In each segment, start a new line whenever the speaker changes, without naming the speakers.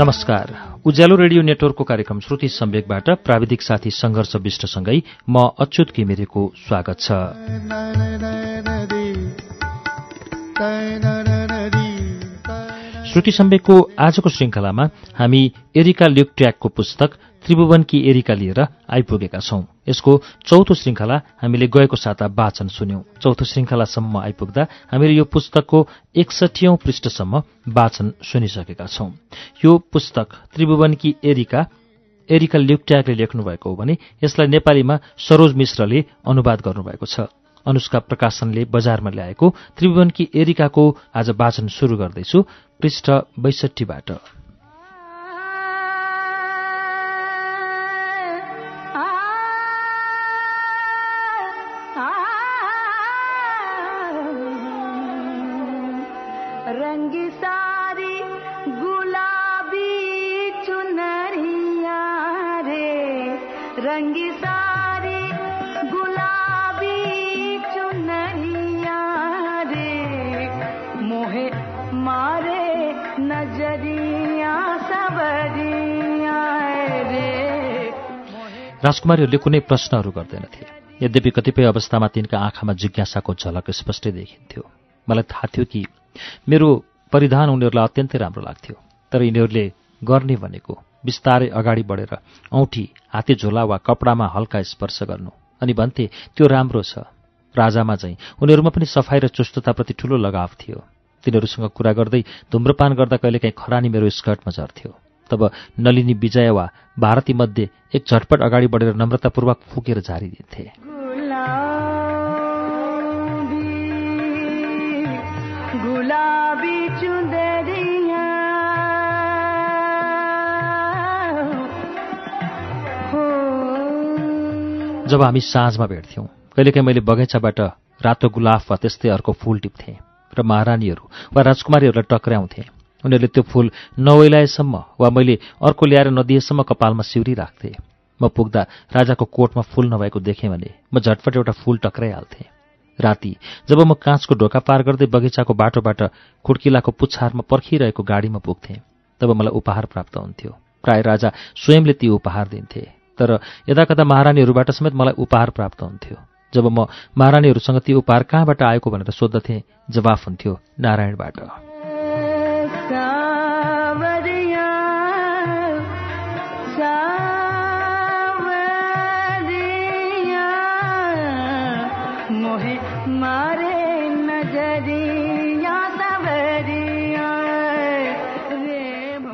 नमस्कार। उज्यालो रेडियो नेटवर्कको कार्यक्रम श्रुति सम्वेकबाट प्राविधिक साथी सङ्घर्ष विष्टसँगै म अच्युत घिमिरेको स्वागत छ। श्रुति सम्वेकको आजको श्रृङ्खलामा हामी एरिका ल्युक्ट्याकको पुस्तक त्रिभुवनकी एरिका लिएर आइपुगेका छौं। यसको चौथो श्रृङ्खला हामीले गएको साता वाचन सुन्यौं। चौथो श्रृङ्खलासम्म आइपुग्दा हामीले यो पुस्तकको एकसठीौं पृष्ठसम्म वाचन सुनिसकेका छौं। यो पुस्तक त्रिभुवनकी एरिका एरिका ल्युक्ट्याकले लेख्नुभएको हो भने यसलाई नेपालीमा सरोज मिश्रले अनुवाद गर्नुभएको छ। अनुष्का प्रकाशनले बजारमा ल्याएको त्रिभुवनकी एरिकाको आज वाचन शुरू गर्दैछु। पृष्ठ बैसठीबाट।
रंगी
राजकुमारीहरूले कुनै प्रश्नहरू गर्दैनथे। यद्यपि कतिपय अवस्थामा तिनका आँखामा जिज्ञासाको झलक स्पष्टै देखिन्थ्यो। मलाई थाहा थियो कि मेरो परिधान उनीहरूलाई अत्यन्तै राम्रो लाग्थ्यो तर यिनीहरूले गर्ने भनेको बिस्तारै अगाडि बढेर औँठी हाते झोला वा कपडामा हल्का स्पर्श गर्नु। अनि भन्थे त्यो राम्रो छ। राजामा चाहिँ उनीहरूमा पनि सफाई र चुस्तताप्रति ठूलो लगाव थियो। तिनीहरूसँग कुरा गर्दै धुम्रपान गर्दा कहिलेकाहीँ खरानी मेरो स्कर्टमा झर्थ्यो। तब नलिनी विजय वा भारती मध्ये एक झटपट अगाडि बढेर नम्रतापूर्वक फुकेर झारिदिन्थे। जब हामी साँझमा भेट्थ्यौँ कहिलेकाहीँ मैले बगैँचाबाट रातो गुलाफ वा त्यस्तै अर्को फूल टिप्थेँ र महारानीहरू वा राजकुमारीहरूलाई टक्र्याउँथेँ उनीहरूले त्यो फूल नओइलाएसम्म वा मैले अर्को ल्याएर नदिएसम्म कपालमा सिउरी राख्थे म पुग्दा राजाको कोटमा फूल नभएको देखेँ भने म झटपट एउटा फूल टक्राइहाल्थेँ। राति जब म काँचको ढोका पार गर्दै बगैँचाको बाटोबाट खुड्किलाको पुच्छारमा पर्खिरहेको गाडीमा पुग्थेँ तब मलाई उपहार प्राप्त हुन्थ्यो। प्राय राजा स्वयंले ती उपहार दिन्थे तर यदाकदा महारानीहरूबाट समेत मलाई उपहार प्राप्त हुन्थ्यो। जब म महारानीहरूसँग ती उपहार कहाँबाट आएको भनेर सोद्धथेँ जवाफ हुन्थ्यो नारायणबाट।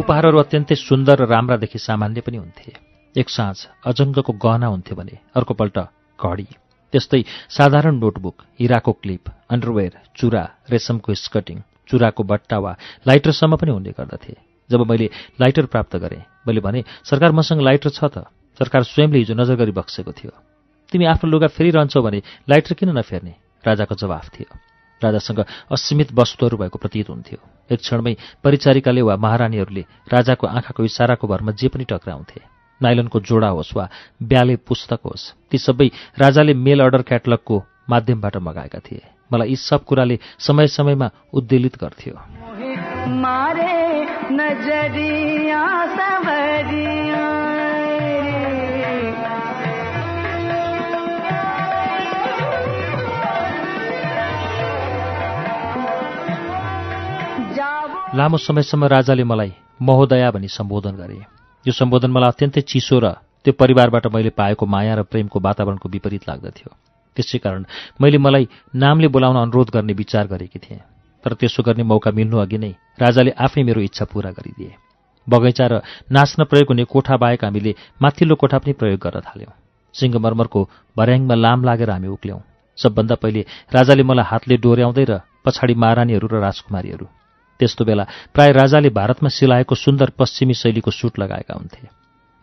उपहारहरू अत्यन्तै सुन्दर र राम्रादेखि सामान्य पनि हुन्थे। एक साँझ अजङ्गको गहना हुन्थ्यो भने अर्कोपल्ट घडी त्यस्तै साधारण नोटबुक हिराको क्लिप अन्डरवेयर चुरा रेशमको स्कटिङ चुराको बट्टा वा लाइटरसम्म पनि हुने गर्दथे। जब मैले लाइटर प्राप्त गरेँ मैले भने सरकार मसँग लाइटर छ त? सरकार स्वयंले हिजो नजर गरी बक्सेको थियो। तिमी आफ्नो लुगा फेरिरहन्छौ भने लाइटर किन नफेर्ने? राजाको जवाफ थियो। राजासँग असीमित वस्तुहरू भएको प्रतीत हुन्थ्यो। एक क्षणमै परिचारिकाले वा महारानीहरूले राजाको आँखाको इसाराको भरमा जे पनि टक्राउँथे। नाइलनको जोडा होस् वा ब्याले पुस्तक होस् ती सबै राजाले मेल अर्डर क्याटलगको माध्यमबाट मगाएका थिए। मलाई यी सब कुराले समय समयमा उद्वेलित गर्थ्यो। लामो समयसम्म राजाले मलाई महोदया भनी सम्बोधन गरे। यो सम्बोधन मलाई अत्यन्तै चिसो र त्यो परिवारबाट मैले पाएको माया र प्रेमको वातावरणको विपरीत लाग्दथ्यो। त्यसै कारण मैले मलाई नामले बोलाउन अनुरोध गर्ने विचार गरेकी थिएँ। तर त्यसो गर्ने मौका मिल्नु अघि नै राजाले आफै मेरो इच्छा पूरा गरिदिए। बगैँचा र नाच्न प्रयोग हुने कोठा बाहेक हामीले माथिल्लो कोठा पनि प्रयोग गर्न थाल्यौँ। सिङ्गमर्मरको भर्याङमा लाम लागेर हामी उक्ल्यौँ। सबभन्दा पहिले राजाले मलाई हातले डोर्याउँदै र पछाडि महारानीहरू र राजकुमारीहरू त्यस्तो बेला प्राय राजाले भारतमा सिलाएको सुन्दर पश्चिमी शैलीको सुट लगाएका हुन्थे।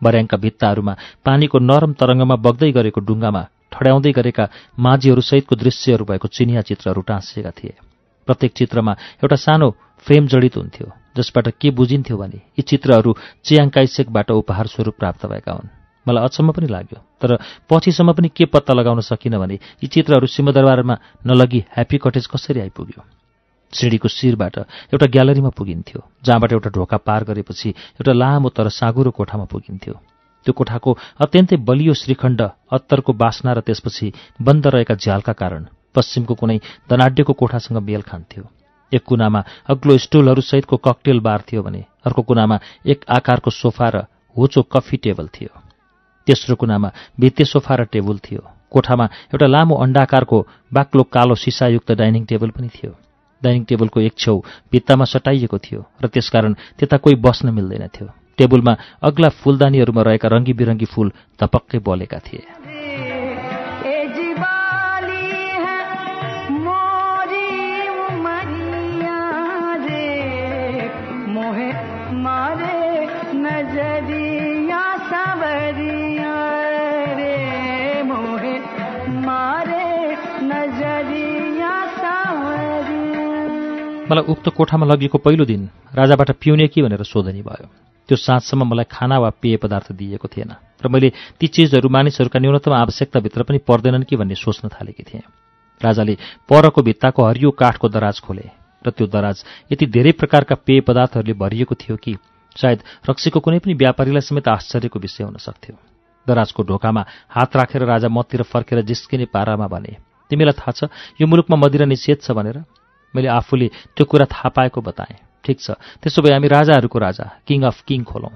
भर्याङका भित्ताहरूमा पानीको नरम तरङ्गमा बग्दै गरेको डुङ्गामा ठड्याउँदै गरेका माझीहरूसहितको दृश्यहरू भएको चिनिया चित्रहरू टाँसिएका थिए। प्रत्येक चित्रमा एउटा सानो फ्रेम जडित हुन्थ्यो जसबाट के बुझिन्थ्यो भने यी चित्रहरू चियाङ काइसेकबाट उपहार स्वरूप प्राप्त भएका हुन्। मलाई अचम्म पनि लाग्यो तर पछिसम्म पनि के पत्ता लगाउन सकिनँ भने यी चित्रहरू सिंहदरबारमा नलगी ह्याप्पी कटेज कसरी आइपुग्यो? सिँढीको शिरबाट एउटा ग्यालरीमा पुगिन्थ्यो जहाँबाट एउटा ढोका पार गरेपछि एउटा लामो तर साँगुरो कोठामा पुगिन्थ्यो। त्यो कोठाको अत्यन्तै बलियो श्रीखण्ड अत्तरको बास्ना र त्यसपछि बन्द रहेका झ्यालका कारण पश्चिमको कुनै धनाड्यको कोठासँग मेल खान्थ्यो। एक कुनामा अग्लो स्टुलहरूसहितको ककटेल बार थियो भने अर्को कुनामा एक आकारको सोफा र होचो कफी टेबल थियो। तेस्रो कुनामा भित्ते सोफा र टेबुल थियो। कोठामा एउटा लामो अण्डाकारको बाक्लो कालो सिसायुक्त डाइनिङ टेबल पनि थियो। डाइनिङ टेबलको एक छेउ भित्तामा सटाइएको थियो र त्यसकारण त्यता कोही बस्न मिल्दैनथ्यो टेबुलमा अग्ला फुलदानीहरूमा रहेका रङ्गी बिरङ्गी फूल धपक्कै बलेका थिए। मलाई उक्त कोठामा लगिएको पहिलो दिन राजाबाट पिउने कि भनेर सोधनी भयो। त्यो साँझसम्म मलाई खाना वा पेय पदार्थ दिएको थिएन र मैले ती चिजहरू मानिसहरूका न्यूनतम आवश्यकताभित्र पनि पर्दैनन् कि भन्ने सोच्न थालेकी थिएँ। राजाले परको भित्ताको हरियो काठको दराज खोले र त्यो दराज यति धेरै प्रकारका पेय पदार्थहरूले भरिएको थियो कि सायद रक्सीको कुनै पनि व्यापारीलाई समेत आश्चर्यको विषय हुन सक्थ्यो। दराजको ढोकामा हात राखेर राजा मतिर फर्केर जिस्किने पारामा भने तिमीलाई थाहा छ यो मुलुकमा मदिरा निषेध छ भनेर मैले आफूले त्यो कुरा थाहा पाएको बताएँ। ठिक छ। त्यसो भए हामी राजाहरूको राजा किङ अफ किङ खोलौँ।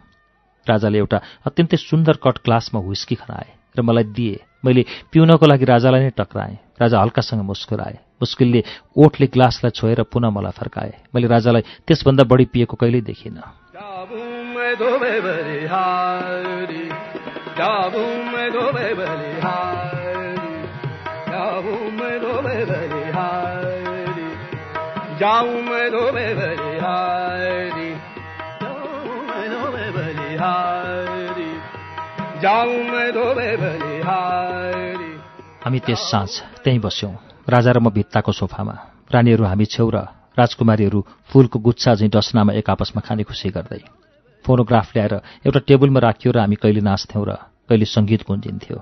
राजाले एउटा अत्यन्तै सुन्दर कट ग्लासमा हुस्की खनाए र मलाई दिए। मैले पिउनको लागि राजालाई नै टक्राएँ। राजा हल्कासँग मुस्कुराए। मुस्किलले ओठले ग्लासलाई छोएर पुनः मलाई फर्काए। मैले राजालाई त्यसभन्दा बढी पिएको कहिल्यै देखिनँ। हामी त्यस साँझ त्यहीँ बस्यौँ राजा र म भित्ताको सोफामा रानीहरू हामी छेउ र राजकुमारीहरू फूलको गुच्छा झैँ डसनामा एक आपसमा खाने खुसी गर्दै फोनोग्राफ ल्याएर एउटा टेबलमा राखियो र हामी कहिले नाच्थ्यौँ र कहिले सङ्गीत गुन्जिन्थ्यो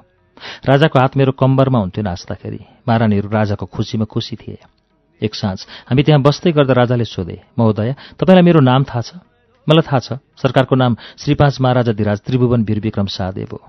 राजाको हात मेरो कम्बरमा हुन्थ्यो नाच्दाखेरि महारानीहरू राजाको खुसीमा खुसी थिए एक साँझ। हामी त्यहाँ बस्दै गर्दा राजाले सोधे महोदय तपाईँलाई मेरो नाम थाहा छ? मलाई थाहा छ। सरकारको नाम श्रीपाँच महाराजा धिराज त्रिभुवन वीरविक्रम शाहदेव हो।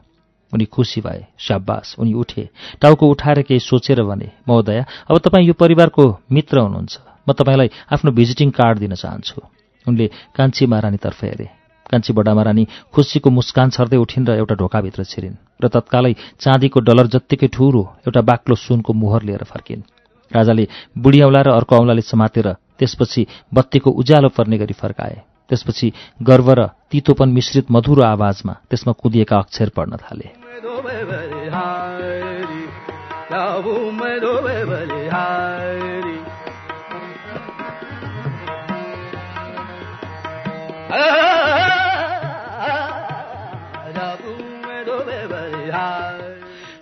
उनी खुसी भए स्याबास उनी उठे टाउको उठाएर केही सोचेर भने महोदय अब तपाईँ यो परिवारको मित्र हुनुहुन्छ। म तपाईँलाई आफ्नो भिजिटिङ कार्ड दिन चाहन्छु। उनले कान्छी महारानीतर्फ हेरे। कान्छी बडा महारानी खुसीको मुस्कान छर्दै उठिन् र एउटा ढोकाभित्र छिरिन् र तत्कालै चाँदीको डलर जत्तिकै ठुलो एउटा बाक्लो सुनको मुहर लिएर फर्किन्। राजाले बुढी औँला र अर्को औँलाले समातेर त्यसपछि बत्तीको उज्यालो पर्ने गरी फर्काए। त्यसपछि गर्व र तितोपन मिश्रित मधुरो आवाजमा त्यसमा कुदिएका अक्षर पढ्न थाले।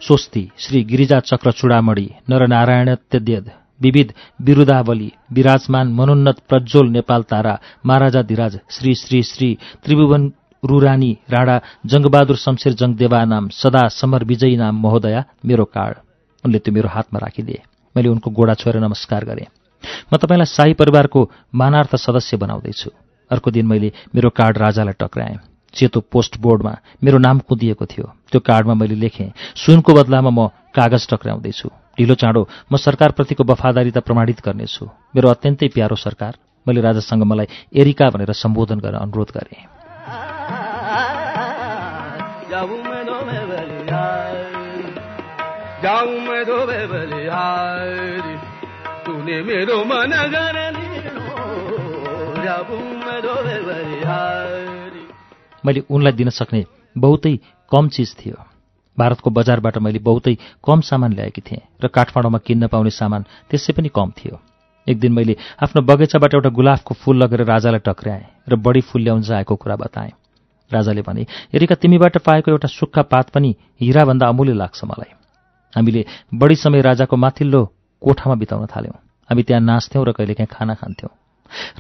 स्वस्ति श्री गिरिजा चक्र चूडामणि नरनारायणत्यद्यद विविध बिरुदावली विराजमान मनोन्नत प्रज्वल नेपाल तारा महाराजा धिराज श्री श्री श्री त्रिभुवन रुरानी राणा जङ्गबहादुर शमशेर जङ्गदेवा नाम सदा समर विजयी नाम महोदया मेरो कार्ड उनले त्यो मेरो हातमा राखिदिए। मैले उनको गोडा छोएर नमस्कार गरेँ। म तपाईँलाई शाही परिवारको मानार्थ सदस्य बनाउँदैछु। अर्को दिन मैले मेरो कार्ड राजालाई टक्राएँ। सेतो पोस्ट बोर्डमा मेरो नाम कुदिएको थियो। त्यो कार्डमा मैले लेखेँ सुनको बदलामा म कागज टक्राउँदैछु। ढिलो चाँडो म सरकारप्रतिको वफादारिता प्रमाणित गर्नेछु। मेरो अत्यन्तै प्यारो सरकार। मैले राजासँग मलाई एरिका भनेर सम्बोधन गर्न अनुरोध गरेँ। मैले उनलाई दिन सक्ने बहुतै कम चिज थियो। भारतको बजारबाट मैले बहुतै कम सामान ल्याएकी थिएँ र काठमाडौँमा किन्न पाउने सामान त्यसै पनि कम थियो। एक दिन मैले आफ्नो बगैँचाबाट एउटा गुलाबको फूल लगेर राजालाई टक्र्याएँ र बढी फूल ल्याउन आएको कुरा बताएँ। राजाले भने यदिका तिमीबाट पाएको एउटा सुक्खा पात पनि हिराभन्दा अमूल्य लाग्छ मलाई। हामीले बढी समय राजाको माथिल्लो कोठामा बिताउन थाल्यौँ। हामी त्यहाँ नाच्थ्यौँ र कहिलेकाहीँ खाना खान्थ्यौँ।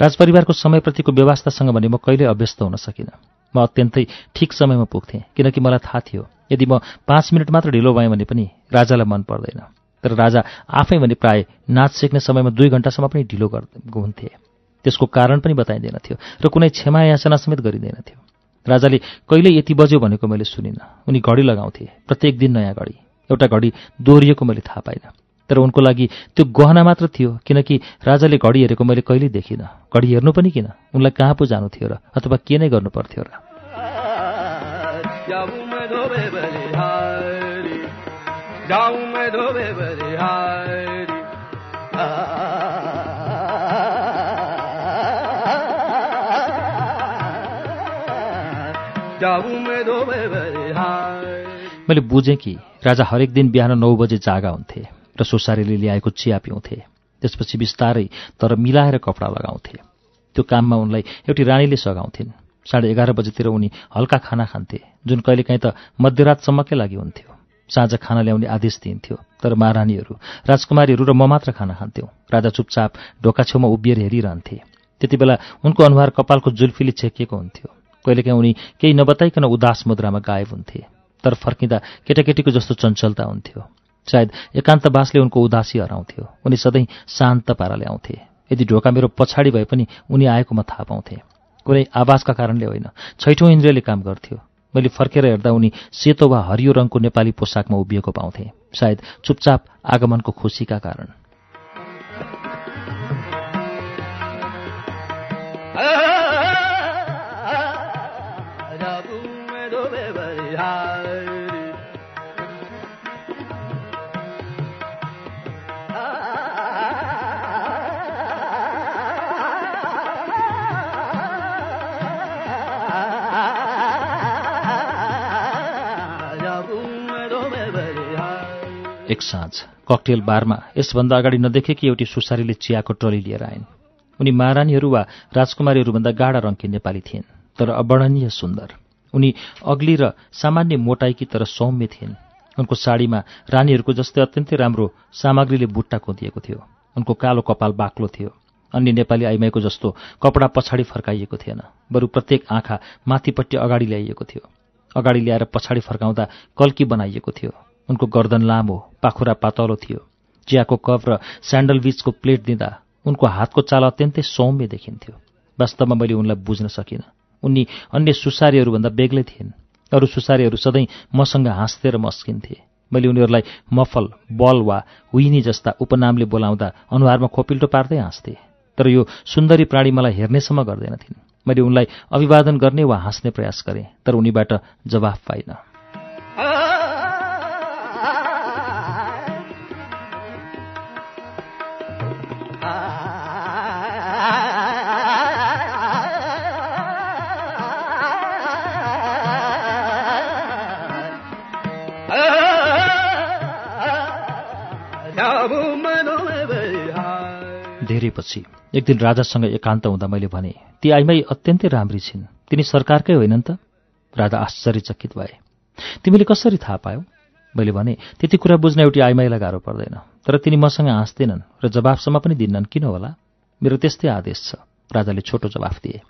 राजपरिवारको समयप्रतिको व्यवस्थासँग भने म कहिल्यै अभ्यस्त हुन सकिनँ। म अत्यन्तै ठिक समयमा पुग्थेँ किनकि मलाई थाहा थियो यदि म पाँच मिनट मात्र ढिलो भएँ भने पनि राजालाई मन पर्दैन। तर राजा आफै भने प्राय नाच सिक्ने समयमा दुई घन्टासम्म पनि ढिलो हुन्थे त्यसको कारण पनि बताइँदैन थियो र कुनै क्षमा याचना समेत गरिँदैन थियो। राजाले कहिले यति बज्यो भनेको मैले सुनिनँ। उनी घडी लगाउँथे प्रत्येक दिन नयाँ घडी एउटा घडी दोहोरिएको मैले थाहा पाइनँ। तर उनको लागि त्यो गहना मात्र थियो किनकि राजाले घडी हेरेको मैले कहिल्यै देखिनँ। घडी हेर्नु पनि किन? उनलाई कहाँ पो जानु थियो र? अथवा के नै गर्नु पर्थ्यो र? मैले बुझेँ कि राजा हरेक दिन बिहान नौ बजे जागा हुन्थे। र सोसारीले ल्याएको चिया पिउँथे। त्यसपछि बिस्तारै तर मिलाएर कपडा लगाउँथे। त्यो काममा उनलाई एउटी रानीले सघाउँथिन्। साढे एघार बजेतिर उनी हल्का खाना खान्थे जुन कहिलेकाहीँ त मध्यरातसम्मकै लागि हुन्थ्यो। साँझ खाना ल्याउने आदेश दिइन्थ्यो तर महारानीहरू राजकुमारीहरू र म मात्र खाना खान्थ्यौँ। राजा चुपचाप ढोका छेउमा उभिएर हेरिरहन्थे। त्यति बेला उनको अनुहार कपालको जुल्फीले छेकिएको हुन्थ्यो। कहिलेकाहीँ उनी केही नबताइकन उदास मुद्रामा गायब हुन्थे तर फर्किँदा केटाकेटीको जस्तो चञ्चलता हुन्थ्यो। सायद एकान्तवासले उनको उदासी हराउँथ्यो। उनी सधैँ शान्त पाराले आउँथे। यदि ढोका मेरो पछाडि भए पनि उनी आएको म थाहा पाउँथे। कुनै आवाजका कारणले होइन छैठौँ इन्द्रियले काम गर्थ्यो। मैले फर्केर हेर्दा उनी सेतो वा हरियो रङको नेपाली पोसाकमा उभिएको पाउँथे। सायद चुपचाप आगमनको खुसीका कारण। एक साँझ ककटेल बारमा यसभन्दा अगाडि नदेखेकी एउटी सुसारीले चियाको ट्रली लिएर आइन्। उनी महारानीहरू वा राजकुमारीहरूभन्दा गाढा रङ्की नेपाली थिइन् तर अवर्णनीय सुन्दर। उनी अग्ली र सामान्य मोटाइकी तर सौम्य थिइन्। उनको साडीमा रानीहरूको जस्तै अत्यन्तै राम्रो सामग्रीले बुट्टा कोदिएको थियो। उनको कालो कपाल बाक्लो थियो। अन्य नेपाली आइमाईको जस्तो कपडा पछाडि फर्काइएको थिएन बरु प्रत्येक आँखा माथिपट्टि अगाडि ल्याइएको थियो। अगाडि ल्याएर पछाडि फर्काउँदा कल्की बनाइएको थियो। उनको गर्दन लामो पाखुरा पातलो थियो। चियाको कप र स्यान्डल बीचको प्लेट दिँदा उनको हातको चाल अत्यन्तै सौम्य देखिन्थ्यो। वास्तवमा मैले उनलाई बुझ्न सकिनँ। उनी अन्य सुसारीहरूभन्दा बेग्लै थिइन्। अरू सुसारीहरू सधैँ मसँग हाँस्थे र मस्किन्थे। मैले उनीहरूलाई मफल बल वा हुइनी जस्ता उपनामले बोलाउँदा अनुहारमा खोपिल्टो पार्दै हाँस्थेँ। तर यो सुन्दरी प्राणी मलाई हेर्नेसम्म गर्दैनथिन्। मैले उनलाई अभिवादन गर्ने वा हाँस्ने प्रयास गरेँ तर उनीबाट जवाफ पाइनँ। धेरैपछि एक दिन राजासँग एकान्त हुँदा मैले भने ती आइमाई अत्यन्तै राम्री छिन्। तिनी सरकारकै होइनन् त? राजा आश्चर्यचकित भए तिमीले कसरी थाहा पायौ? मैले भने त्यति कुरा बुझ्न एउटी आइमाईलाई गाह्रो पर्दैन तर तिनी मसँग हाँस्दैनन् र जवाफसम्म पनि दिन्नन्। किन होला? मेरो त्यस्तै आदेश छ। राजाले छोटो जवाफ दिए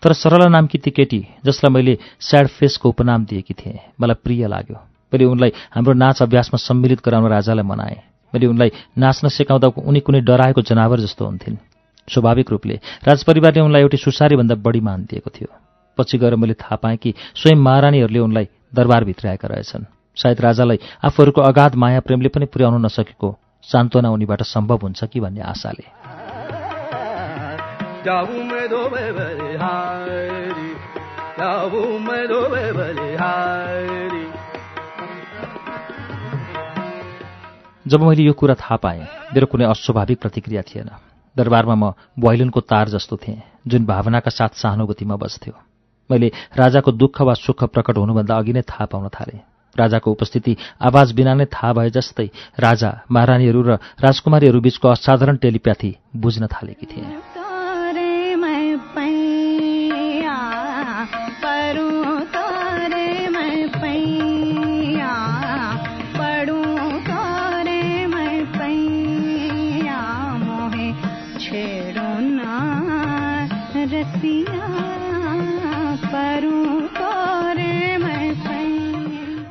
तर सरला नामकी ती केटी जसलाई मैले स्याड फेसको उपनाम दिएकी थिएँ मलाई प्रिय लाग्यो। मैले उनलाई हाम्रो नाच अभ्यासमा सम्मिलित गराउन राजालाई मनाएँ। मैले उनलाई नाच्न सिकाउँदा उनी कुनै डराएको जनावर जस्तो हुन्थिन्। स्वाभाविक रूपले राजपरिवारले उनलाई एउटी सुसारीभन्दा बढी मान दिएको थियो। पछि गएर मैले थाहा पाएँ कि स्वयं महारानीहरूले उनलाई दरबारभित्र आएका रहेछन्। सायद राजालाई आफूहरूको अगाध माया प्रेमले पनि पुर्याउन नसकेको सान्त्वना उनीबाट सम्भव हुन्छ कि भन्ने आशाले। जब मैले यो कुरा थाहा पाएँ मेरो कुनै अस्वाभाविक प्रतिक्रिया थिएन। दरबारमा म भोइलिनको तार जस्तो थिएँ जुन भावनाका साथ सहानुभूतिमा बस्थ्यो। मैले राजाको दुःख वा सुख प्रकट हुनुभन्दा अघि नै थाहा पाउन थालेँ। राजाको उपस्थिति आवाज बिना नै थाहा भए जस्तै राजा महारानीहरू र राजकुमारीहरू बीचको असाधारण टेलिप्याथी बुझ्न थालेकी थिएँ।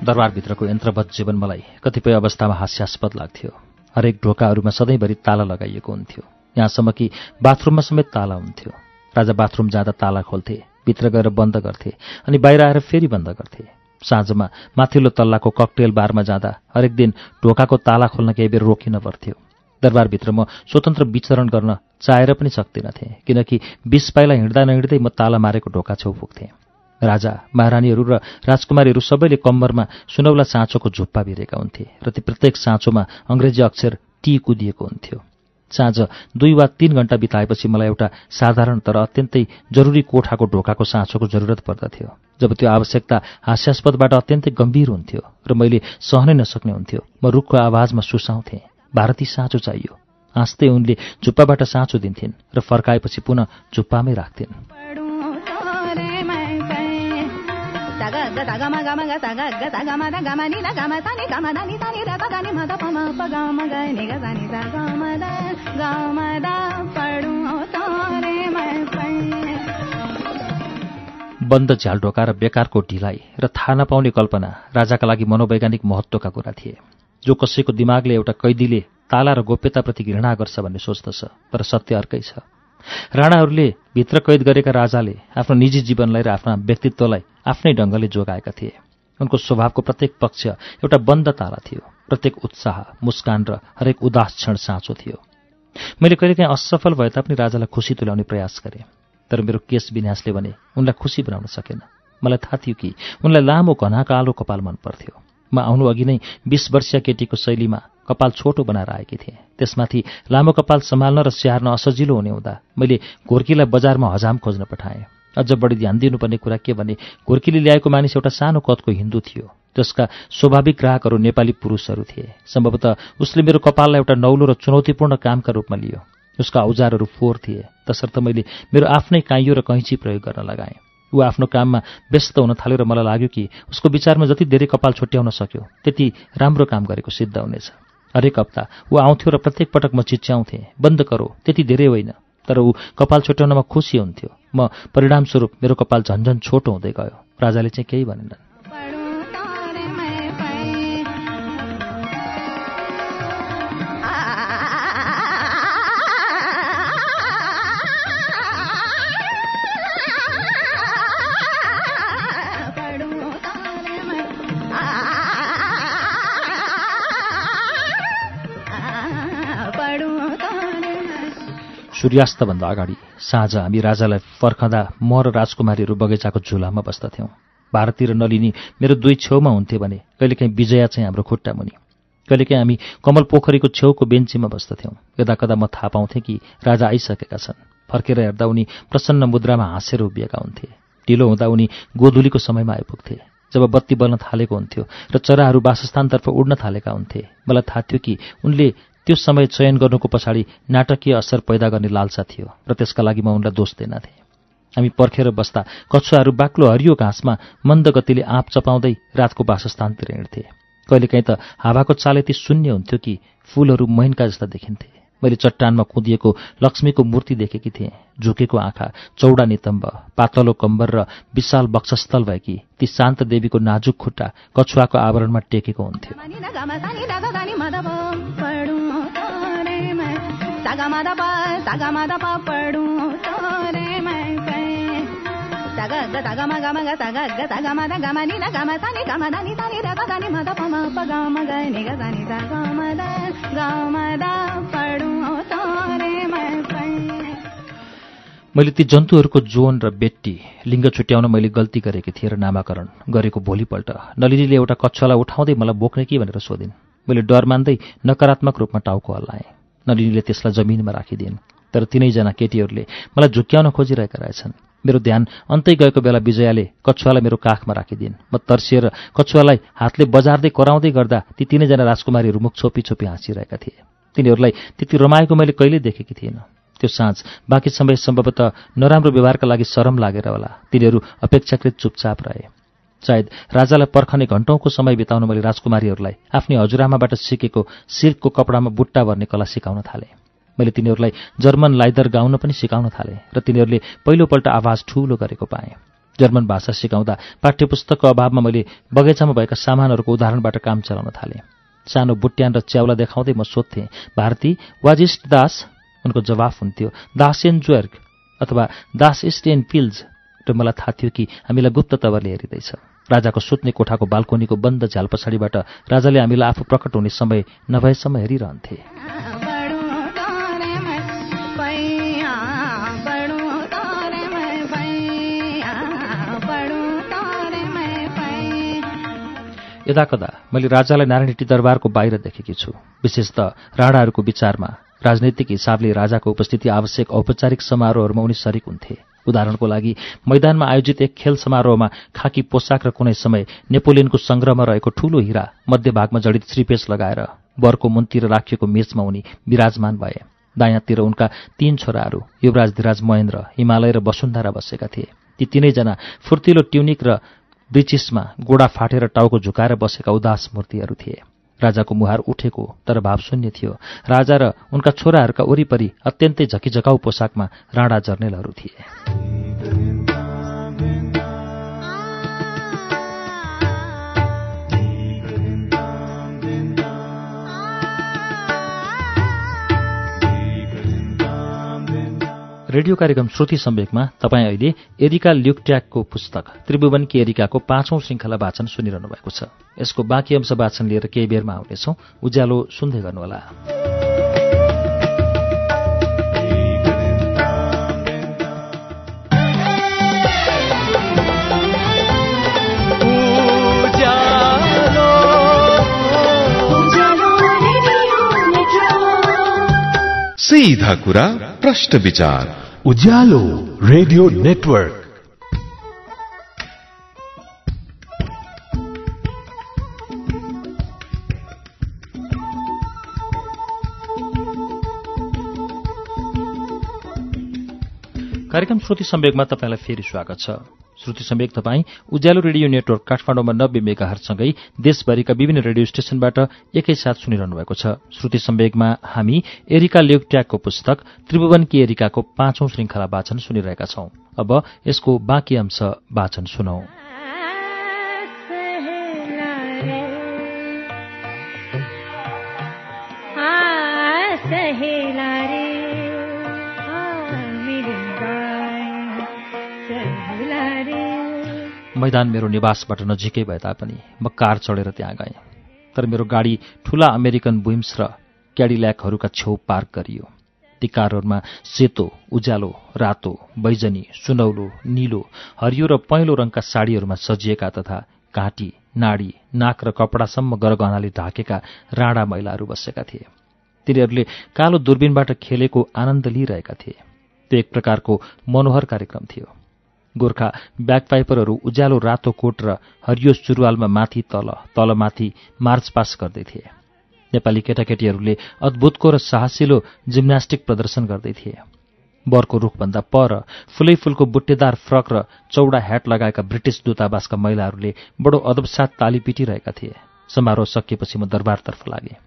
दरबारभित्रको यन्त्रवत जीवन मलाई कतिपय अवस्थामा हास्यास्पद लाग्थ्यो। हरेक ढोकाहरूमा सधैँभरि ताला लगाइएको हुन्थ्यो। यहाँसम्म कि बाथरुममा समेत ताला हुन्थ्यो। राजा बाथरुम जाँदा ताला खोल्थे भित्र गएर बन्द गर्थे अनि बाहिर आएर फेरि बन्द गर्थे। साँझमा माथिल्लो तल्लाको ककटेल बारमा जाँदा हरेक दिन ढोकाको ताला खोल्न केही बेर रोकिन पर्थ्यो। दरबारभित्र म स्वतन्त्र विचरण गर्न चाहेर पनि सक्दिनथेँ किनकि बिस पाइला हिँड्दा नहिँड्दै म ताला मारेको ढोका छेउ पुग्थेँ राजा महारानीहरू र राजकुमारीहरू सबैले कम्मरमा सुनौला साँचोको झुप्पा भिरेका हुन्थे र ती प्रत्येक साँचोमा अङ्ग्रेजी अक्षर टी कुदिएको हुन्थ्यो। साँझ दुई वा तीन घण्टा बिताएपछि मलाई एउटा साधारण तर अत्यन्तै जरुरी कोठाको ढोकाको साँचोको जरुरत पर्दथ्यो जब त्यो आवश्यकता हास्यास्पदबाट अत्यन्तै गम्भीर हुन्थ्यो र मैले सहनै नसक्ने हुन्थ्यो। म रुखको आवाजमा सुसाउँथेँ भारती साँचो चाहियो। हाँस्दै उनले झुप्पाबाट साँचो दिन्थिन् र फर्काएपछि पुनः झुप्पामै राख्थिन्। बन्द झ्याल ढोका र बेकारको ढिलाइ र थाहा नपाउने कल्पना राजाका लागि मनोवैज्ञानिक महत्त्वका कुरा थिए। जो कसैको दिमागले एउटा कैदीले ताला र गोप्यताप्रति घृणा गर्छ भन्ने सोच्दछ तर सत्य अर्कै छ। राणाहरूले भित्र कैद गरेका राजाले आफ्नो निजी जीवनलाई र आफ्ना व्यक्तित्वलाई आफ्नै ढङ्गले जोगाएका थिए। उनको स्वभावको प्रत्येक पक्ष एउटा बन्द ताला थियो प्रत्येक उत्साह मुस्कान र हरेक उदास क्षण साँचो थियो। मैले कहिलेकाहीँ असफल भए तापनि राजालाई खुसी तुल्याउने प्रयास गरेँ तर मेरो केश विन्यासले भने उनलाई खुसी बनाउन सकेन। मलाई थाहा थियो कि उनलाई लामो घना कालो कपाल मन पर्थ्यो। म आउनु अघि नै बिस वर्षीय केटीको शैलीमा कपाल छोटो बनाएर आएकी थिएँ। त्यसमाथि लामो कपाल सम्हाल्न र स्याहार्न असजिलो हुने हुँदा मैले घोर्कीलाई बजारमा हजाम खोज्न पठाएँ। अझ बढी ध्यान दिनुपर्ने कुरा के भने घोर्कीले ल्याएको मानिस एउटा सानो कदको हिन्दू थियो जसका स्वाभाविक ग्राहकहरू नेपाली पुरुषहरू थिए। सम्भवतः उसले मेरो कपाललाई एउटा नौलो र चुनौतीपूर्ण कामका रूपमा लियो। उसका औजारहरू फोहोर थिए। तसर्थ मैले मेरो आफ्नै काइयो र कैँची प्रयोग गर्न लगाएँ। ऊ आफ्नो काममा व्यस्त हुन थाल्यो र मलाई लाग्यो कि उसको विचारमा जति धेरै कपाल छुट्याउन सक्यो त्यति राम्रो काम गरेको सिद्ध हुनेछ। हरेक हप्ता ऊ आउँथ्यो र प्रत्येक पटक म चिच्याउँथेँ बन्द करो त्यति धेरै होइन। तर ऊ कपाल छुट्याउनमा खुसी हुन्थ्यो। म परिणामस्वरूप मेरो कपाल झन्झन छोटो हुँदै गयो। राजाले चाहिँ केही भनेनन्। सूर्यास्तभन्दा अगाडि साँझ हामी राजालाई पर्खँदा म र राजकुमारीहरू बगैँचाको झुलामा बस्दथ्यौँ। भारती र नलिनी मेरो दुई छेउमा हुन्थे भने कहिलेकाहीँ विजया चाहिँ हाम्रो खुट्टा मुनि। कहिलेकाहीँ हामी कमल पोखरीको छेउको बेन्चीमा बस्दथ्यौँ। यदा कदा म थाहा पाउँथेँ कि राजा आइसकेका छन्। फर्केर हेर्दा उनी प्रसन्न मुद्रामा हाँसेर उभिएका हुन्थे। ढिलो हुँदा उनी गोधुलीको समयमा आइपुग्थे। जब बत्ती बल्न थालेको हुन्थ्यो र चराहरू वासस्थानतर्फ उड्न थालेका हुन्थे मलाई थाहा थियो कि उनले त्यो समय चयन गर्नुको पछाडि नाटकीय असर पैदा गर्ने लालसा थियो र त्यसका लागि म उनलाई दोष दिनथे हामी पर्खेर बस्दा कछुवाहरू बाक्लो हरियो घाँसमा मन्द गतिले आँप चपाउँदै रातको वासस्थानतिर हिँड्थे। कहिलेकाहीँ त हावाको चाल यति शून्य हुन्थ्यो कि फूलहरू मैनका जस्ता देखिन्थे। मैले चट्टानमा कुदिएको लक्ष्मीको मूर्ति देखेकी थिएँ। झुकेको आँखा चौडा नितम्ब पातलो कम्बर र विशाल वक्षस्थल भएकी ती शान्त देवीको नाजुक खुट्टा कछुवाको आवरणमा टेकेको हुन्थ्यो। मैले ती जन्तुहरूको जोन र बेट्टी लिङ्ग छुट्याउन मैले गल्ती गरेकी थिएँ र नामाकरण गरेको भोलिपल्ट। नलिनीले एउटा कक्षालाई उठाउँदै मलाई बोक्ने कि भनेर सोधिन्। मैले डर मान्दै नकारात्मक रूपमा टाउको हल्लाएँ। नलिनीले त्यसलाई जमिनमा राखिदिन्। तर तिनैजना केटीहरूले मलाई झुक्क्याउन खोजिरहेका रहेछन्। मेरो ध्यान अन्तै गएको बेला विजयाले कछुवालाई मेरो काखमा राखिदिन्। म तर्सिएर कछुवालाई हातले बजार्दै कराउँदै गर्दा ती तिनैजना राजकुमारीहरू मुख छोपी छोपी हाँसिरहेका थिए। तिनीहरूलाई त्यति रमाएको मैले कहिल्यै देखेकी थिइनँ। त्यो साँझ बाँकी समय सम्भवतः नराम्रो व्यवहारका लागि शरम लागेर होला। तिनीहरू अपेक्षाकृत चुपचाप रहे। सायद राजालाई पर्खने घन्टौँको समय बिताउन मैले राजकुमारीहरूलाई आफ्नै हजुरआमाबाट सिकेको सिल्कको कपडामा बुट्टा भर्ने कला सिकाउन थालेँ। मैले तिनीहरूलाई जर्मन लाइदर गाउन पनि सिकाउन थालेँ र तिनीहरूले पहिलोपल्ट आवाज ठूलो गरेको पाएँ। जर्मन भाषा सिकाउँदा पाठ्यपुस्तकको अभावमा मैले बगैँचामा भएका सामानहरूको उदाहरणबाट काम चलाउन थालेँ। सानो बुट्यान र च्याउला देखाउँदै म सोध्थेँ भारती वाज इस्ट दास उनको जवाफ हुन्थ्यो दास एन ज्वर्ग अथवा दास इस्ट एन पिल्ज र मलाई थाहा थियो कि हामीलाई गुप्त तवरले हेरिँदैछ। राजाको सुत्ने कोठाको बाल्कोनीको बन्द झ्याल पछाडिबाट राजाले हामीलाई आफू प्रकट हुने समय नभएसम्म हेरिरहन्थे। यदाकदा मैले राजालाई नारायणटी दरबारको बाहिर देखेकी छु। विशेष त राणाहरूको विचारमा राजनैतिक हिसाबले राजाको उपस्थिति आवश्यक औपचारिक समारोहहरूमा उनी सरिक हुन्थे। उदाहरणको लागि मैदानमा आयोजित एक खेल समारोहमा खाकी पोसाक र कुनै समय नेपोलियनको सङ्ग्रहमा रहेको ठूलो हिरा मध्यभागमा जडित श्रीपेश लगाएर बरको मुनतिर राखिएको मेचमा उनी विराजमान भए। दायाँतिर उनका तीन छोराहरू युवराज धिराज महेन्द्र हिमालय र वसुन्धरा बसेका थिए। ती तीनैजना फुर्तिलो ट्युनिक र ब्रिचिसमा गोडा फाटेर टाउको झुकाएर बसेका उदास मूर्तिहरू थिए। राजाको मुहार उठेको तर भावशून्य थियो। राजा र उनका छोराहरूका वरिपरि अत्यन्तै झकिझकाउ पोसाकमा राणा जर्नेलहरू थिए। रेडियो कार्यक्रम श्रुति सम्वेकमा तपाईँ अहिले एरिका ल्युक्ट्याकको पुस्तक त्रिभुवनकी एरिकाको पाँचौं श्रृङ्खला वाचन सुनिरहनु भएको छ। यसको बाँकी अंश वाचन लिएर केही बेरमा आउनेछौ। उज्यालो सुन्दै गर्नुहोला।
सीधा कुरा प्रश्न विचार।
Ujyaalo radio network.
कार्यक्रम श्रुति सम्वेकमा तपाईँलाई फेरि स्वागत छ। श्रुति सम्वेक तपाईँ उज्यालो रेडियो नेटवर्क काठमाडौँमा नब्बे मेगाहरूसँगै देशभरिका विभिन्न रेडियो स्टेशनबाट एकैसाथ सुनिरहनु भएको छ। श्रुति सम्वेकमा हामी एरिका लेउट्याकको पुस्तक त्रिभुवनकी एरिकाको पाँचौं श्रृङ्खला वाचन सुनिरहेका छौं। अब यसको बाँकी अंश वाचन सुनौ। मैदान मेरो निवासबाट नजिकै भए तापनि म कार चढेर त्यहाँ गएँ। तर मेरो गाडी ठूला अमेरिकन बुइम्स र क्याडिल्याकहरूका छेउ पार्क गरियो। ती कारहरूमा सेतो उज्यालो रातो बैजनी सुनौलो निलो हरियो र पहेँलो रङका साडीहरूमा सजिएका तथा घाँटी नाडी नाक र कपडासम्म गरगहनाले ढाकेका राणा महिलाहरू बसेका थिए। तिनीहरूले कालो दूरबीनबाट खेलेको आनन्द लिइरहेका थिए। त्यो एक प्रकारको मनोहर कार्यक्रम थियो। गोर्खा ब्याकपाइपरहरू उज्यालो रातो कोट र हरियो सुरुवालमा माथि तल तलमाथि मार्चपास गर्दै थिए नेपाली केटाकेटीहरूले अद्भुतको र साहसिलो जिम्नास्टिक प्रदर्शन गर्दै थिए बरको रुखभन्दा पर फुलै फुलको बुट्टेदार फ्रक र चौडा ह्याट लगाएका ब्रिटिस दूतावासका महिलाहरूले बडो अदबसाथ ताली पिटिरहेका थिए। समारोह सकिएपछि म दरबारतर्फ लागेँ।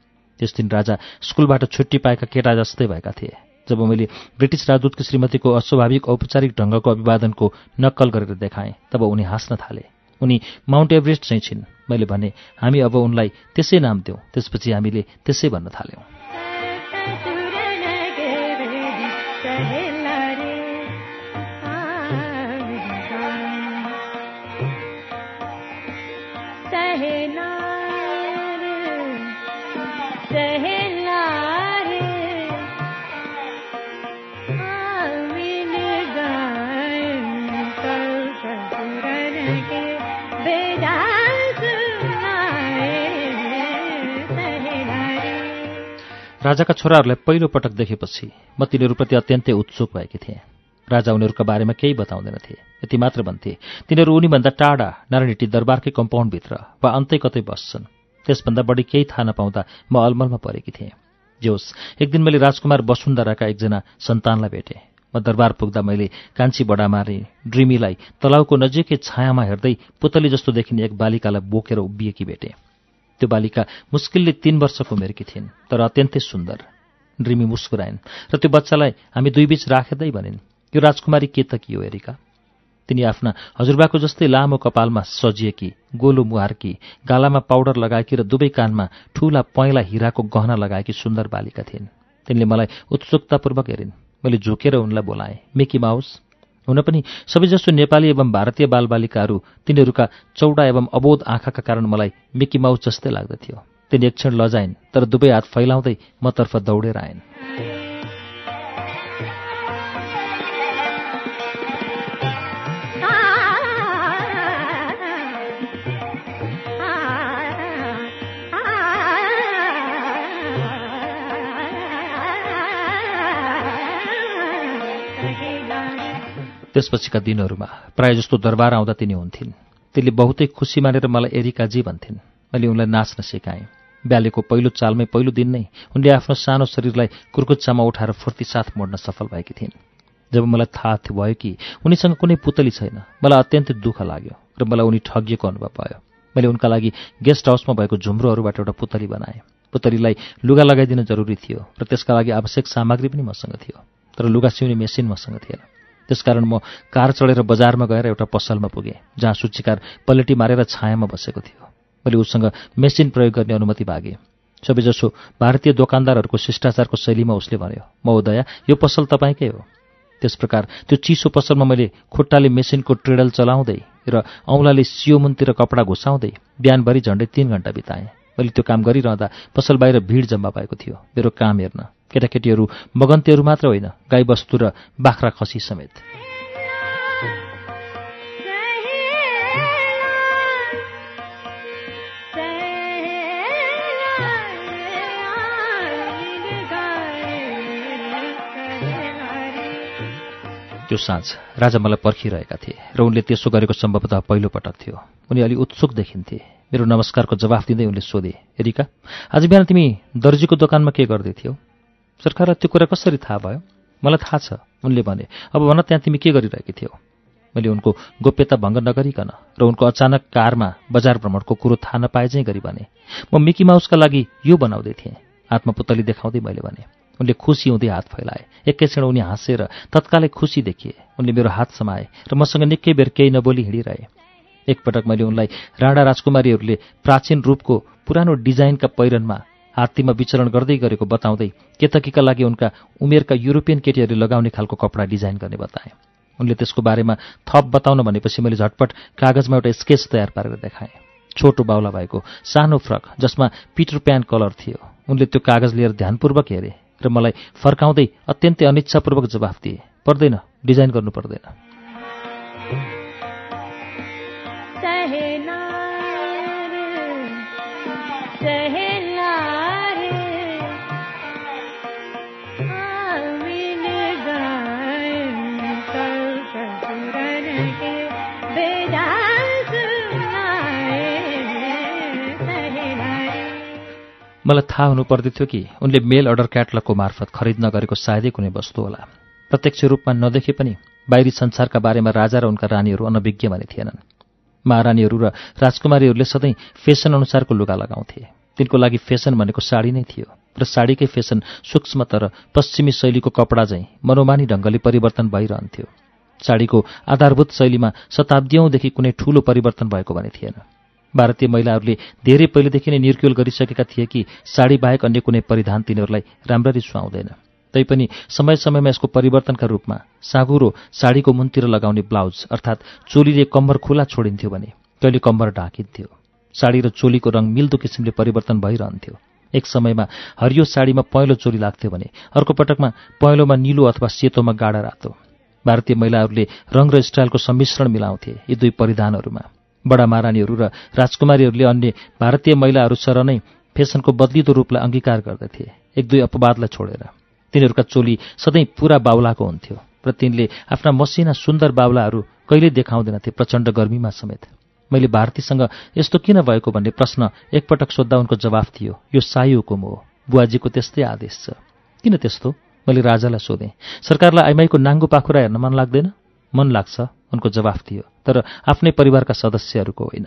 त्यस दिन राजा स्कुलबाट छुट्टी पाएका केटा जस्तै भएका थिए। जब मैले ब्रिटिस राजदूतकी श्रीमतीको अस्वाभाविक औपचारिक ढङ्गको अभिवादनको नक्कल गरेर देखाएँ तब उनी हाँस्न थाले। उनी माउन्ट एभरेस्ट चाहिँ छिन्। मैले भने हामी अब उनलाई त्यसै नाम दिउँ त्यसपछि हामीले त्यसै भन्न थाल्यौँ। राजाका छोराहरूलाई पहिलो पटक देखेपछि म तिनीहरूप्रति अत्यन्तै उत्सुक भएकी थिएँ। राजा उनीहरूका बारेमा केही बताउँदैनथे। यति मात्र भन्थे तिनीहरू उनीभन्दा टाढा नारायणटी दरबारकै कम्पाउन्डभित्र वा अन्तै कतै बस्छन्। त्यसभन्दा बढी केही थाहा नपाउँदा म अलमलमा परेकी थिएँ। जे होस् एक दिन मैले राजकुमार वसुन्धराका एकजना सन्तानलाई भेटेँ। म दरबार पुग्दा मैले कान्छी बडामारे ड्रिमीलाई तलाउको नजिकै छायामा हेर्दै पुतली जस्तो देखिने एक बालिकालाई बोकेर उभिएकी भेटेँ। त्यो बालिका मुस्किलले तीन वर्षको उमेरकी थिइन् तर अत्यन्तै सुन्दर ड्रिमी मुस्कुराइन्। र त्यो बच्चालाई हामी दुई बीच राख्दै भनिन् यो राजकुमारी के त कि हो एरिका? तिनी आफ्ना हजुरबाको जस्तै लामो कपालमा सजिएकी गोलो मुहारकी गालामा पाउडर लगाएकी र दुवै कानमा ठूला पहेँला हिराको गहना लगाएकी सुन्दर बालिका थिइन्। तिनले मलाई उत्सुकतापूर्वक हेरिन्। मैले झुकेर उनलाई बोलाएँ मेकी माउस हुन पनि सबैजसो नेपाली एवं भारतीय बालबालिकाहरू तिनीहरूका चौडा एवं अबोध आँखाका कारण मलाई मेकी माउस जस्तै लाग्दथ्यो। तिनी एक क्षण लजाइन् तर दुवै हात फैलाउँदै मतर्फ दौडेर आइन्। त्यसपछिका दिनहरूमा प्रायःजस्तो दरबार आउँदा तिनी हुन्थिन्। तिनले बहुतै खुसी मानेर मलाई एरिकाजी भन्थिन्। मैले उनलाई नाच्न सिकाएँ। ब्यालेको पहिलो चालमै पहिलो दिन नै उनले आफ्नो सानो शरीरलाई कुर्कुच्चामा उठाएर फुर्ती साथ मोड्न सफल भएकी थिइन्। जब मलाई थाहा भयो कि उनीसँग कुनै पुतली छैन मलाई अत्यन्तै दुःख लाग्यो र मलाई उनी ठगिएको अनुभव भयो। मैले उनका लागि गेस्ट हाउसमा भएको झुम्रोहरूबाट एउटा पुतली बनाएँ। पुतलीलाई लुगा लगाइदिन जरुरी थियो र त्यसका लागि आवश्यक सामग्री पनि मसँग थियो तर लुगा सिउने मेसिन मसँग थिएन। त्यसकारण म कार चढेर बजारमा गएर एउटा पसलमा पुगेँ जहाँ सूचीकार पलेटी मारेर छायामा बसेको थियो। मैले उसँग मेसिन प्रयोग गर्ने अनुमति मागेँ। सबैजसो भारतीय दोकानदारहरूको शिष्टाचारको शैलीमा उसले भन्यो महोदया यो पसल तपाईँकै हो। त्यस प्रकार त्यो चिसो पसलमा मैले खुट्टाले मेसिनको ट्रेडल चलाउँदै र औँलाले सियोमुनतिर कपडा घुसाउँदै बिहानभरि झन्डै तीन घन्टा बिताएँ। मैले त्यो काम गरिरहँदा पसल बाहिर भिड जम्मा भएको थियो मेरो काम हेर्न। केटाकेटीहरू मगन्तीहरू मात्र होइन गाईबस्तु र बाख्रा खसी समेत। त्यो साँझ राजा मलाई पर्खिरहेका थिए र उनले त्यसो गरेको सम्भवतः पहिलो पटक थियो। उनी अलि उत्सुक देखिन्थे। मेरो नमस्कारको जवाफ दिँदै उनले सोधे रिका आज बिहान तिमी दर्जीको दोकानमा के गर्दै थियौ? सरकारलाई त्यो कुरा कसरी थाहा भयो? मलाई थाहा छ उनले भने। अब भन त्यहाँ तिमी के गरिरहेकी थियौ? मैले उनको गोप्यता भङ्ग नगरिकन र उनको अचानक कारमा बजार भ्रमणको कुरो थाहा नपाए चाहिँ गरी भने म मिकी माउसका लागि यो बनाउँदै थिएँ। हातमा पुतली देखाउँदै मैले भने उनले खुसी हुँदै हात फैलाए। एकैछिन उनी हाँसेर तत्कालै खुसी देखिए। उनले मेरो हात समाए र मसँग निकै बेर केही नबोली हिँडिरहे। एकपटक मैले उनलाई राणा राजकुमारीहरूले प्राचीन रूपको पुरानो डिजाइनका पहिरनमा हात्तीमा विचरण गर्दै गरेको बताउँदै केतकीका लागि उनका उमेरका युरोपियन केटीहरूले लगाउने खालको कपडा डिजाइन गर्ने बताए। उनले त्यसको बारेमा थप बताउन भनेपछि मैले झटपट कागजमा एउटा स्केच तयार पारेर देखाएँ। छोटो बाउला भएको सानो फ्रक जसमा पिटर प्यान कलर थियो। उनले त्यो कागज लिएर ध्यानपूर्वक हेरे र मलाई फर्काउँदै अत्यन्तै अनिच्छापूर्वक जवाफ दिए। पर्दैन डिजाइन गर्नु पर्दैन। मलाई थाहा हुनु पर्दथ्यो कि उनले मेल अर्डर क्याटलगको मार्फत खरिद नगरेको सायदै कुनै वस्तु होला। प्रत्यक्ष रूपमा नदेखे पनि बाहिरी संसारका बारेमा राजा र उनका रानीहरू अनभिज्ञ भने थिएनन्। महारानीहरू र राजकुमारीहरूले सधैँ फेसन अनुसारको लुगा लगाउँथे। तिनको लागि फेसन भनेको साडी नै थियो र साडीकै फेसन सूक्ष्म तर पश्चिमी शैलीको कपडा झैँ मनोमानी ढङ्गले परिवर्तन भइरहन्थ्यो। साडीको आधारभूत शैलीमा शताब्दीौँदेखि कुनै ठूलो परिवर्तन भएको भने थिएन। भारतीय महिलाहरूले धेरै पहिलेदेखि नै निर्क्युल गरिसकेका थिए कि साडी बाहेक अन्य कुनै परिधान तिनीहरूलाई राम्ररी सुहाउँदैन। तैपनि समय समयमा यसको परिवर्तनका रूपमा साँगुरो साडीको मुनतिर लगाउने ब्लाउज अर्थात् चोलीले कम्बर खुला छोडिन्थ्यो भने कहिले कम्बर ढाकिन्थ्यो। साडी र चोलीको रङ मिल्दो किसिमले परिवर्तन भइरहन्थ्यो। एक समयमा हरियो साडीमा पहेँलो चोली लाग्थ्यो भने अर्को पटकमा पहेँलोमा निलो अथवा सेतोमा गाडा रातो। भारतीय महिलाहरूले रङ र स्टाइलको सम्मिश्रण मिलाउँथे यी दुई परिधानहरूमा। बडा महारानीहरू र राजकुमारीहरूले अन्य भारतीय महिलाहरू सर नै फेसनको बदलिदो रूपलाई अङ्गीकार गर्दथे। एक दुई अपवादलाई छोडेर। तिनीहरूका चोली सधैँ पुरा बाउलाको हुन्थ्यो र तिनले आफ्ना मसिना सुन्दर बाउलाहरू कहिल्यै देखाउँदैनथे प्रचण्ड गर्मीमा समेत। मैले भारतीसँग यस्तो किन भएको भन्ने प्रश्न एकपटक सोद्धा उनको जवाफ थियो यो साई हुकुम हो बुवाजीको त्यस्तै आदेश छ। किन त्यस्तो? मैले राजालाई सोधेँ सरकारलाई आइमाईको नाङ्गो पाखुरा हेर्न मन लाग्दैन? मन लाग्छ। उनको जवाफ थियो तर आफ्नै परिवारका सदस्यहरूको होइन।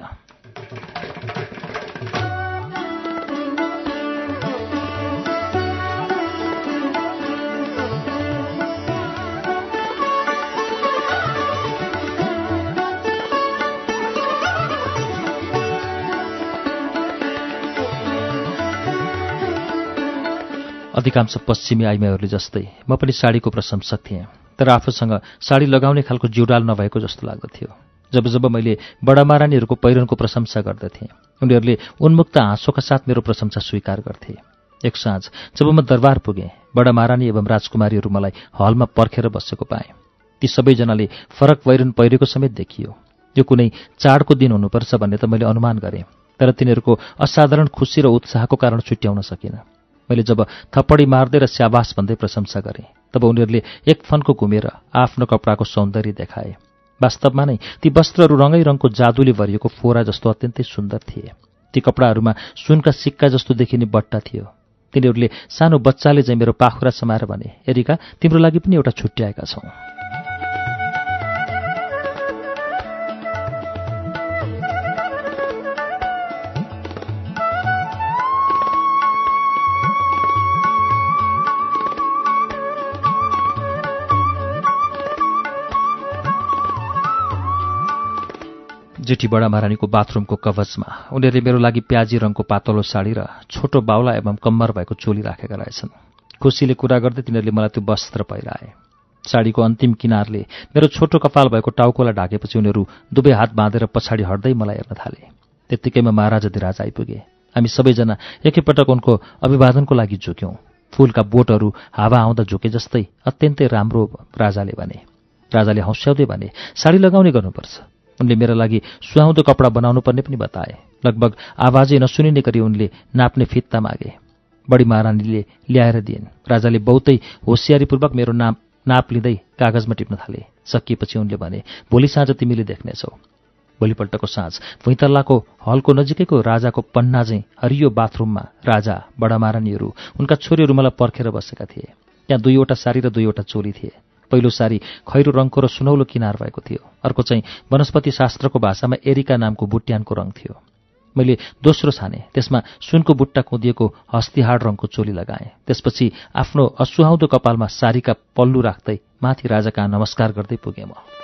अधिकांश पश्चिमी आइमाईहरूले जस्तै म पनि साडीको प्रशंसक थिएँ। तर आफूसँग साडी लगाउने खालको जिउडाल नभएको जस्तो लाग्दथ्यो जब जब मैले बडा महारानीहरूको पहिरनको प्रशंसा गर्दथेँ उनीहरूले उन्मुक्त हाँसोका साथ मेरो प्रशंसा स्वीकार गर्थे। एक साँझ जब म दरबार पुगेँ बडा महारानी एवं राजकुमारीहरू मलाई हलमा पर्खेर बसेको पाएँ। ती सबैजनाले फरक पहिरन पहिरेको समेत देखियो। यो कुनै चाडको दिन हुनुपर्छ भन्ने त मैले अनुमान गरेँ तर तिनीहरूको असाधारण खुसी र उत्साहको कारण छुट्याउन सकिनँ। मैले जब थप्पडी मार्दै र स्याबास भन्दै प्रशंसा गरेँ तब उनीहरूले एक फनको घुमेर आफ्नो कपडाको सौन्दर्य देखाए। वास्तवमा नै ती वस्त्रहरू रङै रङको जादुले भरिएको फोरा जस्तो अत्यन्तै सुन्दर थिए। ती कपडाहरूमा सुनका सिक्का जस्तो देखिने बट्टा थियो। तिनीहरूले सानो बच्चाले चाहिँ मेरो पाखुरा समाएर भने एरिका तिम्रो लागि पनि एउटा छुट्याएका छौँ। जेठी बडा महारानीको बाथरुमको कवचमा। उनीहरूले मेरो लागि प्याजी रङको पातलो साडी र छोटो बाउला एवं कम्मर भएको चोली राखेका रहेछन्। खुसीले कुरा गर्दै तिनीहरूले मलाई त्यो वस्त्र पहिराए। साडीको अन्तिम किनारले मेरो छोटो कपाल भएको टाउकोलाई ढाकेपछि उनीहरू दुवै हात बाँधेर पछाडि हट्दै मलाई हेर्न थाले। त्यत्तिकैमा महाराजा धिराज आइपुगे। हामी सबैजना एकैपटक उनको अभिवादनको लागि झुक्यौँ। फूलका बोटहरू हावा आउँदा झुके जस्तै अत्यन्तै राम्रो राजाले भने। राजाले हौस्याउँदै भने साडी लगाउने गर्नुपर्छ। उनले मेरा लागि सुहाउँदो कपडा बनाउनु पर्ने पनि बताए। लगभग आवाजै नसुनिने गरी उनले नाप्ने फित्ता मागे। बडी महारानीले ल्याएर दिइन्। राजाले बहुतै होसियारीपूर्वक मेरो नाम नाप लिँदै कागजमा टिप्न थाले। सकिएपछि उनले भने भोलि साँझ तिमीले देख्नेछौ। भोलिपल्टको साँझ भुइँतल्लाको हलको नजिकैको राजाको पन्ना चाहिँ हरियो बाथरुममा राजा बडा महारानीहरू उनका छोरीहरू मलाई पर्खेर बसेका थिए। त्यहाँ दुईवटा सारी र दुईवटा चोली थिए। पहिलो सारी खैरो रङको र सुनौलो किनार भएको थियो। अर्को चाहिँ वनस्पति शास्त्रको भाषामा एरिका नामको बुट्यानको रङ थियो। मैले दोस्रो छाने त्यसमा सुनको बुट्टा कुदिएको हस्तिहाड रङको चोली लगाएँ। त्यसपछि आफ्नो असुहाउँदो कपालमा सारीका पल्लु राख्दै माथि राजाका नमस्कार गर्दै पुगेँ म।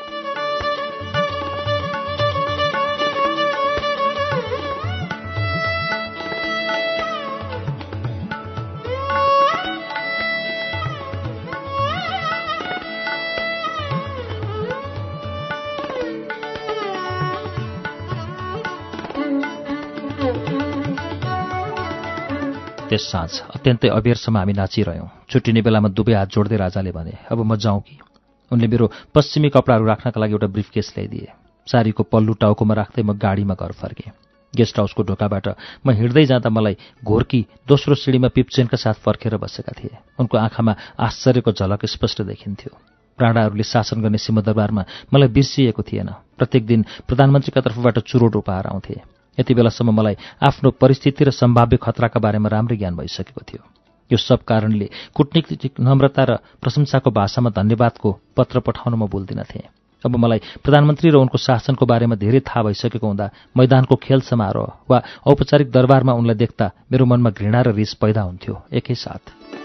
त्यस साँझ अत्यन्तै अबेरसम्म हामी नाचिरह्यौँ। छुट्टिने बेलामा दुवै हात जोड्दै राजाले भने अब म जाउँ कि? उनले मेरो पश्चिमी कपडाहरू राख्नका लागि एउटा ब्रिफकेस ल्याइदिए। सारीको पल्लु टाउकोमा राख्दै म गाडीमा घर फर्केँ। गेस्ट हाउसको ढोकाबाट म हिँड्दै जाँदा मलाई घोर्की दोस्रो सिँढीमा पिप्चेनका साथ फर्केर बसेका थिए। उनको आँखामा आश्चर्यको झलक स्पष्ट देखिन्थ्यो। प्राणाहरूले शासन गर्ने सिंहदरबारमा मलाई बिर्सिएको थिएन। प्रत्येक दिन प्रधानमन्त्रीका तर्फबाट चुरोट उपहार आउँथे। यति बेलासम्म मलाई आफ्नो परिस्थिति र सम्भाव्य खतराका बारेमा राम्रै ज्ञान भइसकेको थियो। यो सब कारणले कूटनीतिक नम्रता र प्रशंसाको भाषामा धन्यवादको पत्र पठाउन म बोल्दिनथेँ अब मलाई प्रधानमन्त्री र उनको शासनको बारेमा धेरै थाहा भइसकेको हुँदा मैदानको खेल समारोह वा औपचारिक दरबारमा उनलाई देख्दा मेरो मनमा घृणा र रिस पैदा हुन्थ्यो। एकैसाथ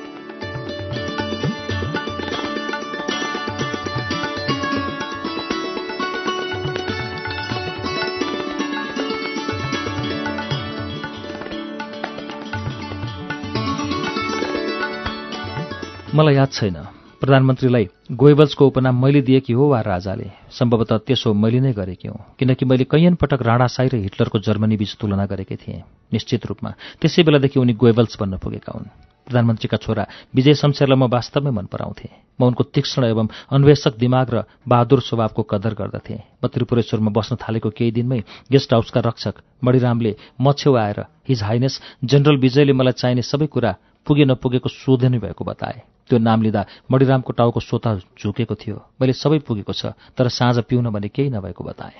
मलाई याद छैन। प्रधानमन्त्रीलाई गोएबल्सको उपनाम मैले दिएकी हो वा राजाले? सम्भवतः त्यसो मैले नै गरेकी हुँ किनकि मैले कैयन पटक राणासाई र हिटलरको जर्मनी बीच तुलना गरेकी थिएँ। निश्चित रूपमा त्यसै बेलादेखि उनी गोएबल्स बन्न पुगेका हुन्। प्रधानमन्त्रीका छोरा विजय शमशेरलाई म वास्तवमै मन पराउँथे। म उनको तीक्ष्ण एवं अन्वेषक दिमाग र बहादुर स्वभावको कदर गर्दथे। म त्रिपुरेश्वरमा बस्न थालेको केही दिनमै गेस्ट हाउसका रक्षक मणिरामले म छेउ आएर हिज हाइनेस जनरल विजयले मलाई चाहिने सबै कुरा पुगे नपुगेको सोधनै भएको बताए। त्यो नाम लिँदा मणिरामको टाउको सोता झुकेको थियो। मैले सबै पुगेको छ तर साँझ पिउन भने केही नभएको बताएँ।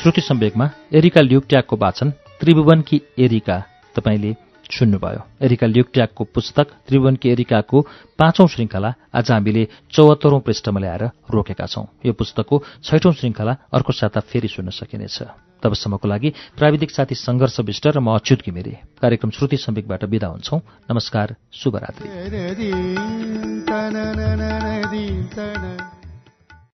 श्रुति सम्वेकमा एरिका ल्युक्ट्याकको वाचन त्रिभुवनकी एरिका। तपाईँले सुन्नुभयो एरिका ल्युक्ट्याकको पुस्तक त्रिभुवनकी एरिकाको पाँचौं श्रृङ्खला आज हामीले चौहत्तरौं पृष्ठमा ल्याएर रोकेका छौं। यो पुस्तकको छैठौं श्रृङ्खला अर्को साता फेरि सुन्न सकिनेछ। तबसम्मको लागि प्राविधिक साथी सङ्घर्ष विष्ट र म अच्युत घिमिरे। कार्यक्रम श्रुति सम्वेकबाट विदा हुन्छौ। नमस्कार शुभरात्री।